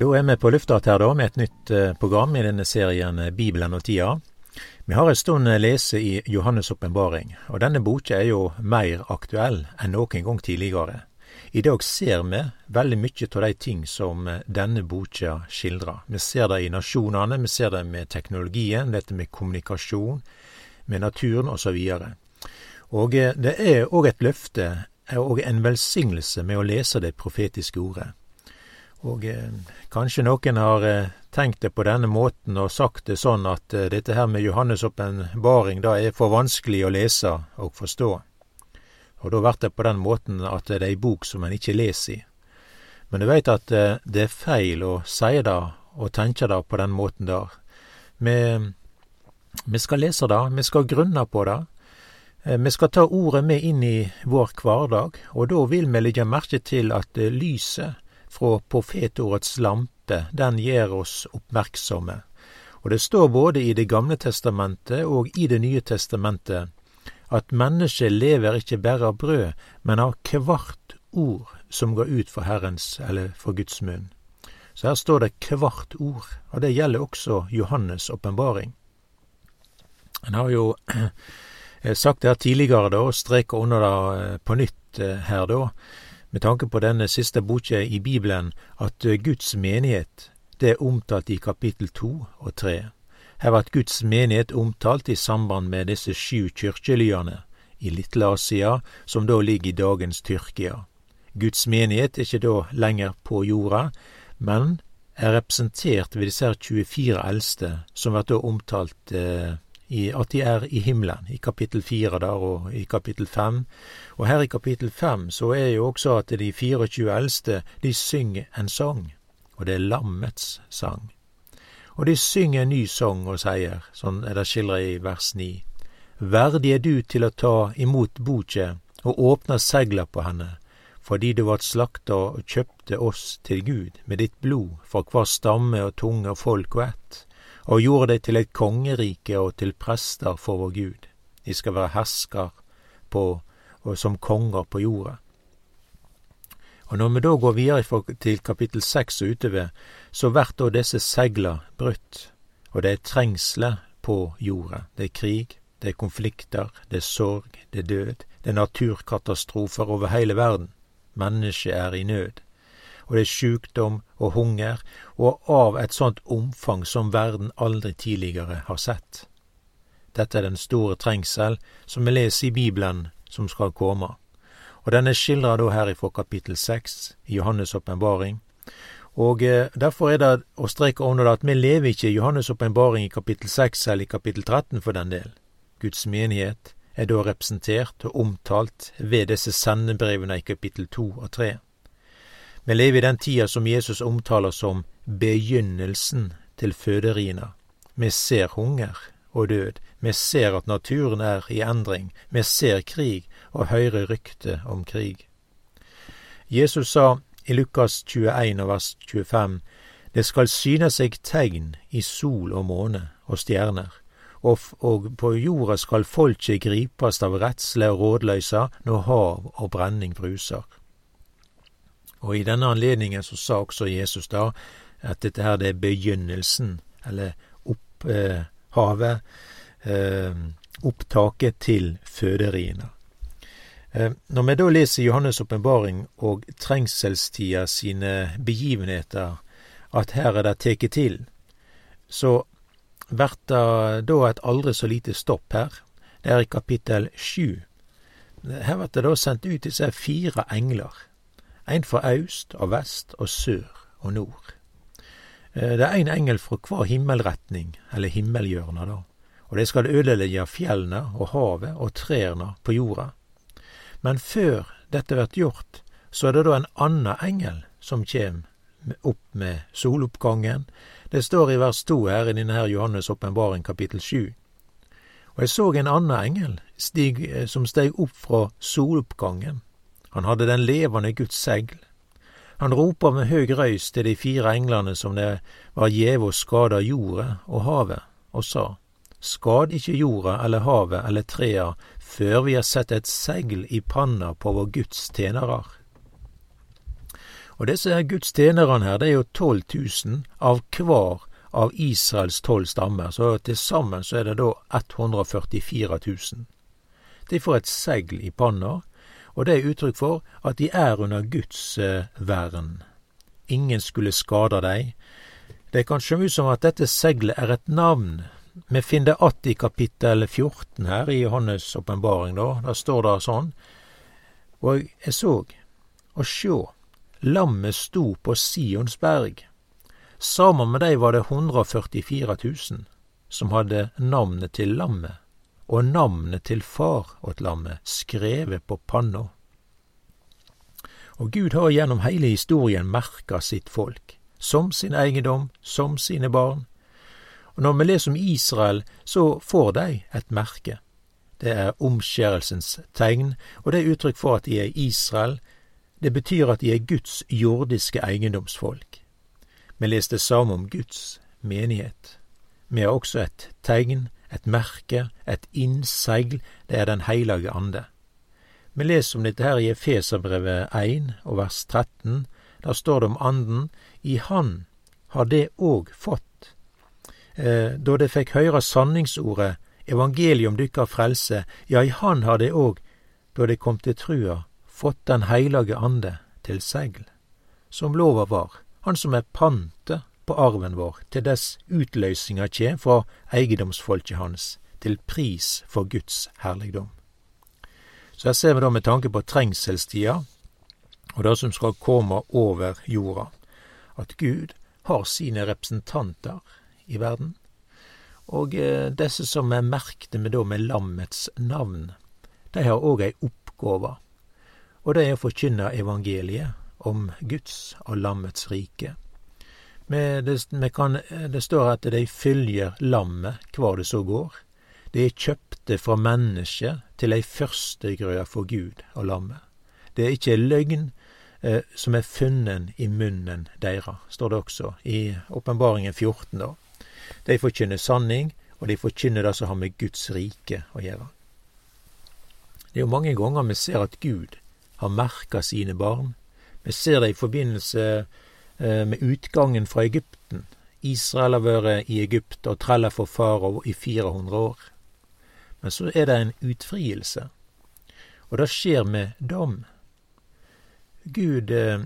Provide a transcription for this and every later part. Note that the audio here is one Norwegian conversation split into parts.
Da er vi på lufta her da, med et nytt eh, program i denne serien eh, Bibelen og tida. Vi har en stund eh, lese i Johannes' åpenbaring, og denne boka er jo mer aktuell enn noen gang tidligere. I dag ser vi veldig mye av de ting som denne boka skildrer. Vi ser det i nasjonene, vi ser det med teknologien, dette med kommunikasjon, med naturen osv. Og det er òg et løfte og en velsignelse med å lese det profetiske ordet. Og eh, kanskje noen har eh, tenkt det på denne måten og sagt det sånn at eh, dette her med Johannes' åpenbaring da er for vanskelig å lese og forstå. Og da blir det på den måten at det er ei bok som en ikke leser i. Men du veit at det er feil å si det og tenke det på den måten der. Vi, vi skal lese det, vi skal grunne på det. Vi skal ta ordet med inn i vår hverdag, og da vil vi legge merke til at lyset fra profetordets lampe, den gjør oss oppmerksomme. Og det står både i Det gamle testamentet og i Det nye testamentet at mennesket lever ikke bare av brød, men av hvert ord som går ut for Herrens eller for Guds munn. Så her står det hvert ord, og det gjelder også Johannes' åpenbaring. En har jo sagt det her tidligere, da, og streker under det eh, på nytt eh, her, da med tanke på denne siste boka i Bibelen, at eh, Guds menighet det er omtalt i kapittel to og tre. Her blir Guds menighet omtalt i samband med disse sju kirkelyene i Litle-Asia, som da ligger i dagens Tyrkia. Guds menighet er ikke da lenger på jorda, men er representert ved disse 24 eldste, som blir da omtalt eh, i, at de er i himmelen, i kapittel fire der og i kapittel fem. Og her i kapittel fem så er jo også at de 24 eldste, de synger en sang, og det er lammets sang. Og de synger en ny sang og sier, sånn er det skildra i vers ni, Verdig er du til å ta imot boket og åpne segla på henne, fordi du vart slakta og kjøpte oss til Gud med ditt blod fra hver stamme og tunge og folk og ett og gjorde deg til et kongerike og til prester for vår Gud. De skal være hersker på, og som konger på jorda. Og når vi da går videre til kapittel seks og utover, så blir da disse segla brutt, og det er trengsler på jorda. Det er krig, det er konflikter, det er sorg, det er død, det er naturkatastrofer over hele verden. Mennesket er i nød og det er sjukdom og hunger, og av et sånt omfang som verden aldri tidligere har sett. Dette er den store trengsel som vi leser i Bibelen som skal komme, og den er skildra da her ifra kapittel seks i Johannes' åpenbaring. Og eh, derfor er det å streke under at vi lever ikke i Johannes' åpenbaring i kapittel seks eller i kapittel 13 for den del. Guds menighet er da representert og omtalt ved disse sendebrevene i kapittel to og tre. Vi lever i den tida som Jesus omtaler som begynnelsen til føderina. Vi ser hunger og død, vi ser at naturen er i endring, vi ser krig og hører rykte om krig. Jesus sa i Lukas 21 vers 25, Det skal syne seg tegn i sol og måne og stjerner, og, og på jorda skal folket gripast av redsle og rådløysa når hav og brenning bruser. Og i denne anledningen så sa også Jesus da at dette her det er begynnelsen, eller opphavet, eh, opptaket til føderiene. Eh, når vi da leser Johannes' åpenbaring og trengselstida sine begivenheter, at her er det tatt til, så blir det da et aldri så lite stopp her. Det er i kapittel sju. Her blir det da sendt ut disse fire engler ein fra aust og vest og sør og nord. Eh, det er ein engel fra hver himmelretning, eller himmelhjørne, da, og de skal ødelegge fjellene og havet og trærne på jorda. Men før dette vert gjort, så er det da en anna engel som kjem opp med soloppgangen. Det står i vers to her i denne her Johannes' åpenbaring kapittel sju. Og jeg så en anna engel stig, eh, som steg opp fra soloppgangen han hadde den levende Guds segl. Han ropa med høg røyst til de fire englene som det var gjeve å skade jorda og havet, og sa, Skad ikke jorda eller havet eller trea før vi har sett et segl i panna på vår Guds tjenerar. Og disse her Guds tjenerne her, det er jo 12 000 av hver av Israels tolv stammer, så til sammen så er det da 144 000. De får et segl i panna, og det er uttrykk for at de er under Guds eh, vern. Ingen skulle skade dei. Det kan sjå ut som at dette seglet er et navn. Vi finner det att i kapittel 14 her i Johannes' åpenbaring, da. Der står det sånn. Og jeg så, og sjå, lammet sto på Sions berg. Sammen med dei var det 144 000 som hadde navnet til lammet og navnet til far åt lammet skrevet på panna. Og Gud har gjennom hele historien merka sitt folk, som sin eiendom, som sine barn. Og når vi leser om Israel, så får de et merke. Det er omskjærelsens tegn, og det er uttrykk for at de er Israel. Det betyr at de er Guds jordiske eiendomsfolk. Vi leste samme om Guds menighet. Vi har også et tegn, et merke, et innsegl, det er Den heilage ande. Vi leser om dette her i Efeserbrevet 1 og vers 13. Der står det om Anden. I Han har det òg fått. Eh, da det fikk høyre sanningsordet, evangelium dykkar frelse, ja, i Han har det òg, da det kom til trua, fått Den heilage ande til segl, som lova var, Han som er pante på arven vår, til dess utløysinga kjem fra eigedomsfolket hans, til pris for Guds herligdom. Så her ser vi da med tanke på trengselstida, og det som skal komme over jorda, at Gud har sine representanter i verden, og eh, disse som er merkte med, da, med lammets navn, de har òg ei oppgåve, og det er å forkynne evangeliet om Guds og lammets rike. Det, kan, det står at de følger lammet hvor det så går. De er kjøpte fra mennesket til ei førstegrøda for Gud og lammet. Det er ikke løgn eh, som er funnet i munnen deira, står det også i Åpenbaringen 14. da. De forkynner sanning, og de forkynner det som har med Guds rike å gjøre. Det er jo mange ganger vi ser at Gud har merka sine barn. Vi ser det i forbindelse Eh, med utgangen fra Egypten. Israel har vært i Egypt og trella for farao i 400 år. Men så er det en utfrielse, og det skjer med dom. Gud eh,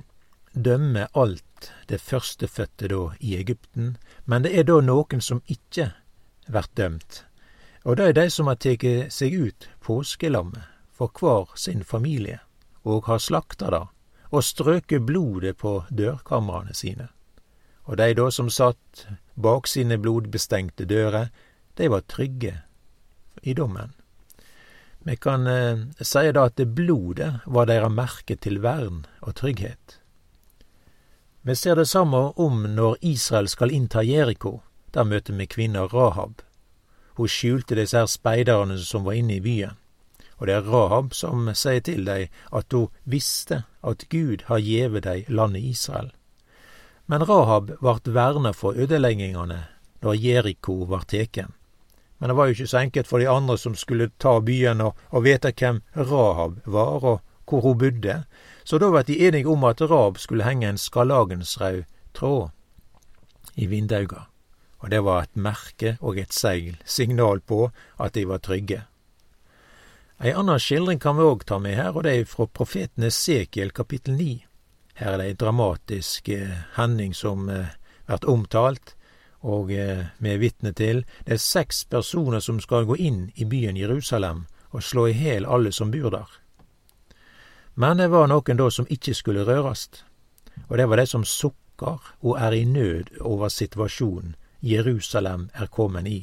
dømmer alt det førstefødte da i Egypten, men det er da noen som ikke blir dømt. Og det er de som har tatt seg ut påskelammet for hver sin familie, og har slakta det og strøket blodet på dørkamrene sine. Og de da som satt bak sine blodbestengte dører, de var trygge i dommen. Vi kan eh, seie da at det blodet var deres merke til vern og trygghet. Vi ser det samme om når Israel skal innta Jeriko. Der møter vi kvinna Rahab. Hun skjulte disse her speiderne som var inne i byen. Og det er Rahab som sier til dei at hun visste at Gud har gjeve dei landet Israel. Men Rahab vart verna for ødeleggingane når Jeriko var teken. Men det var jo ikke så enkelt for de andre som skulle ta byen og, og vite hvem Rahab var, og hvor hun bodde, så da vart de enige om at Rahab skulle henge en skarlagensrød tråd i vindauga. Og det var et merke og et seil, signal på at de var trygge. Ei anna skildring kan vi òg ta med her, og det er fra profeten Esekiel kapittel 9. Her er det ei dramatisk eh, hending som eh, blir omtalt, og eh, vi er vitne til. Det er seks personer som skal gå inn i byen Jerusalem og slå i hjel alle som bor der. Men det var noen da som ikke skulle rørast, og det var de som sukker og er i nød over situasjonen Jerusalem er kommet i.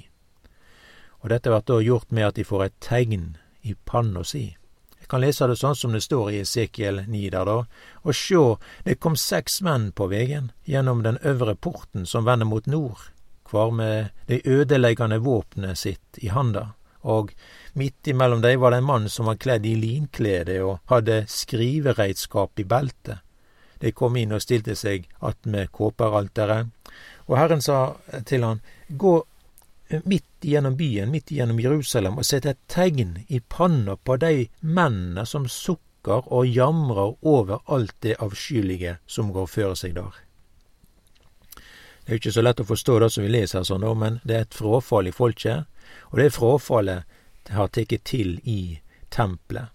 Og dette blir da gjort med at de får et tegn i panna si. Jeg kan lese det sånn som det står i Esekiel 9 der, da. Og sjå, det kom seks menn på vegen gjennom den øvre porten som vender mot nord, kvar med det ødeleggende våpenet sitt i handa. Og midt imellom dei var det en mann som var kledd i linklede og hadde skrivereidskap i beltet. De kom inn og stilte seg attmed kåperalteret, og Herren sa til han, Gå midt gjennom byen, midt gjennom Jerusalem, og sette et tegn i panna på de mennene som sukker og jamrer over alt det avskyelige som går føre seg der. Det er jo ikke så lett å forstå det som vi leser sånn, men det er et frafall i folket, og det frafallet har tatt til i tempelet.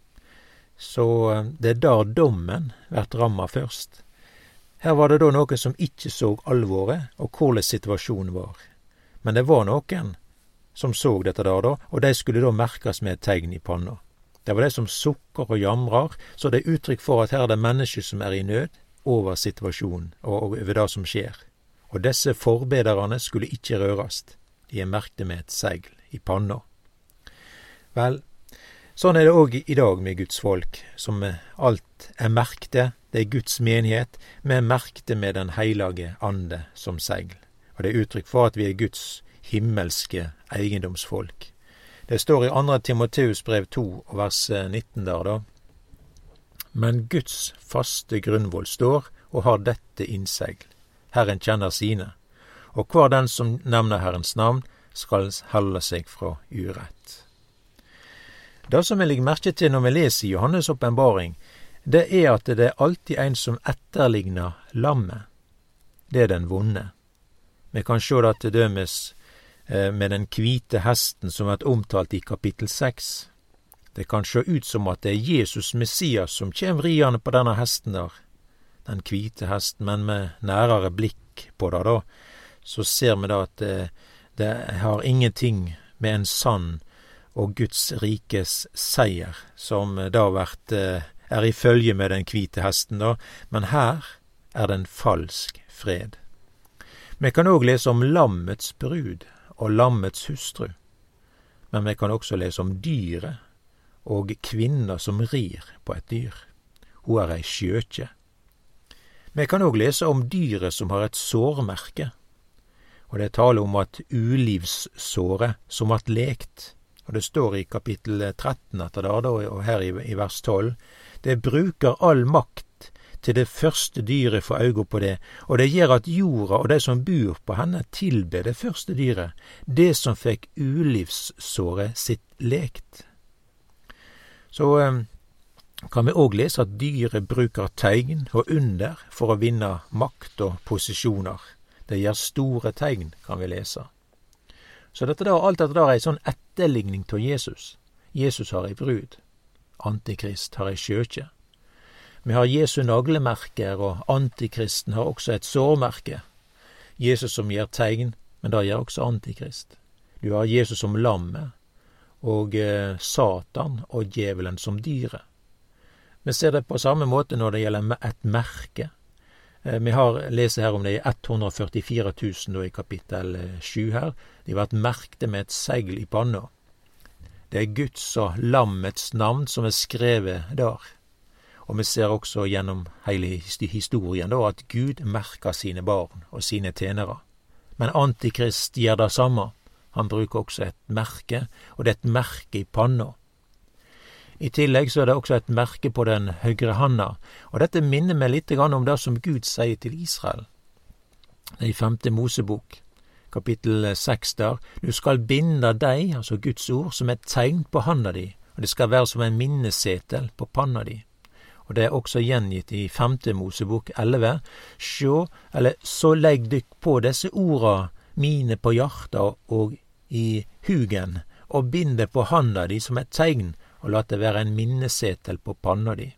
Så eh, det er der dommen blir ramma først. Her var det da noen som ikke så alvoret og hvordan situasjonen var. Men det var noen som så dette der, da, og de skulle da merkes med et tegn i panna. Det var de som sukker og jamrer, så det er uttrykk for at her er det mennesker som er i nød over situasjonen og over det som skjer. Og disse forbederne skulle ikke røres. De er merkte med et segl i panna. Vel, sånn er det òg i dag med Guds folk, som alt er merkte. Det er Guds menighet, med merkte med Den heilage ande som segl. Og det er uttrykk for at vi er Guds himmelske eiendomsfolk. Det står i 2. Timoteus brev 2 og vers 19 der, da. Men Guds faste grunnvoll står og har dette innsegl. Herren kjenner sine, og hver den som nevner Herrens navn, skal holde seg fra urett. Det som jeg legger merke til når vi leser Johannes' åpenbaring, det er at det er alltid en som etterligner lammet. Det er den vonde. Vi kan sjå det til dømes Eh, med den kvite hesten som vert omtalt i kapittel seks. Det kan sjå ut som at det er Jesus Messias som kjem riande på denne hesten der, den kvite hesten, men med nærare blikk på det, da, så ser vi da at det, det har ingenting med en sann og Guds rikes seier, som da vert eh, er i følge med den kvite hesten, da, men her er det en falsk fred. Vi kan òg lese om lammets brud, og lammets hustru, men vi kan også lese om dyret og kvinna som rir på et dyr. Hun er ei skjøkje. Vi kan òg lese om dyret som har et sårmerke, og det er tale om at ulivssåret som vart lekt, og det står i kapittel 13 etter det, og her i, vers 12, det bruker all makt til det første dyret får auga på det, og det gjør at jorda og de som bor på henne, tilber det første dyret, det som fikk ulivssåret sitt lekt. Så eh, kan vi òg lese at dyret bruker tegn og under for å vinne makt og posisjoner. Det gjør store tegn, kan vi lese. Så dette der, alt dette der er ei sånn etterligning av Jesus. Jesus har ei brud. Antikrist har ei skjøkje. Vi har Jesu naglemerker, og antikristen har også et sårmerke. Jesus som gir tegn, men det gjør også antikrist. Du har Jesus som lammet, og eh, Satan og djevelen som dyret. Vi ser det på samme måte når det gjelder et merke. Eh, vi har leser her om det i 144 000 i kapittel 7 eh, her. De har vært merkte med et segl i panna. Det er Guds og lammets navn som er skrevet der. Og vi ser også gjennom hele historien da at Gud merker sine barn og sine tjenere. Men Antikrist gjør det samme. Han bruker også et merke, og det er et merke i panna. I tillegg så er det også et merke på den høyre handa, og dette minner meg litt om det som Gud sier til Israel. Det er i femte Mosebok, kapittel seks der, du skal binde deg, altså Guds ord, som et tegn på handa di, og det skal være som en minnesetel på panna di og det er også gjengitt i femte Mosebok elleve. Sjå, eller så legg dykk på desse orda mine på hjarta og i hugen, og bind det på handa di som et tegn, og lat det være en minnesetel på panna di.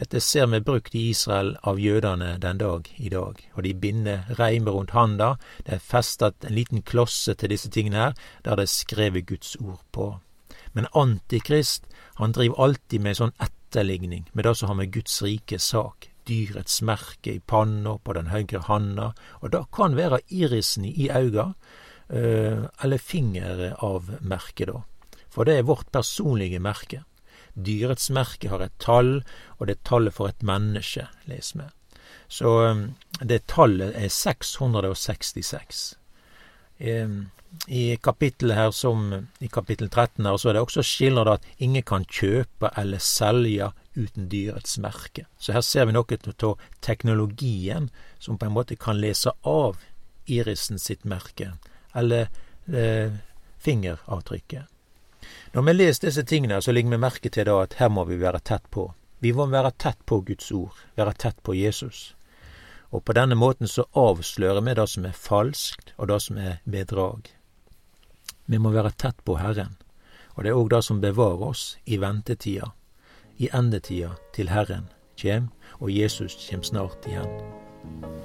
Dette ser vi brukt i Israel av jødene den dag i dag, og de binder reimer rundt handa, det er festet en liten klosse til disse tingene her, der det er skrevet Guds ord på. Men Antikrist, han driver alltid med sånn ett etterligning med det som har med Guds rike sak, dyrets merke i panna, på den høyre handa, og det kan være irisen i auga, eh, eller fingeren av merket, da. For det er vårt personlige merke. Dyrets merke har et tall, og det er tallet for et menneske, les vi. Så eh, det tallet er 666. I kapittelet her som i kapittel 13 her, så er det også skildret at ingen kan kjøpe eller selge uten dyrets merke. Så her ser vi noe av teknologien som på en måte kan lese av irisen sitt merke, eller eh, fingeravtrykket. Når vi leser disse tingene, så ligger vi merke til da at her må vi være tett på. Vi må være tett på Guds ord, være tett på Jesus. Og på denne måten så avslører vi det som er falskt, og det som er bedrag. Vi må være tett på Herren, og det er òg det som bevarer oss i ventetida, i endetida, til Herren kjem, og Jesus kjem snart igjen.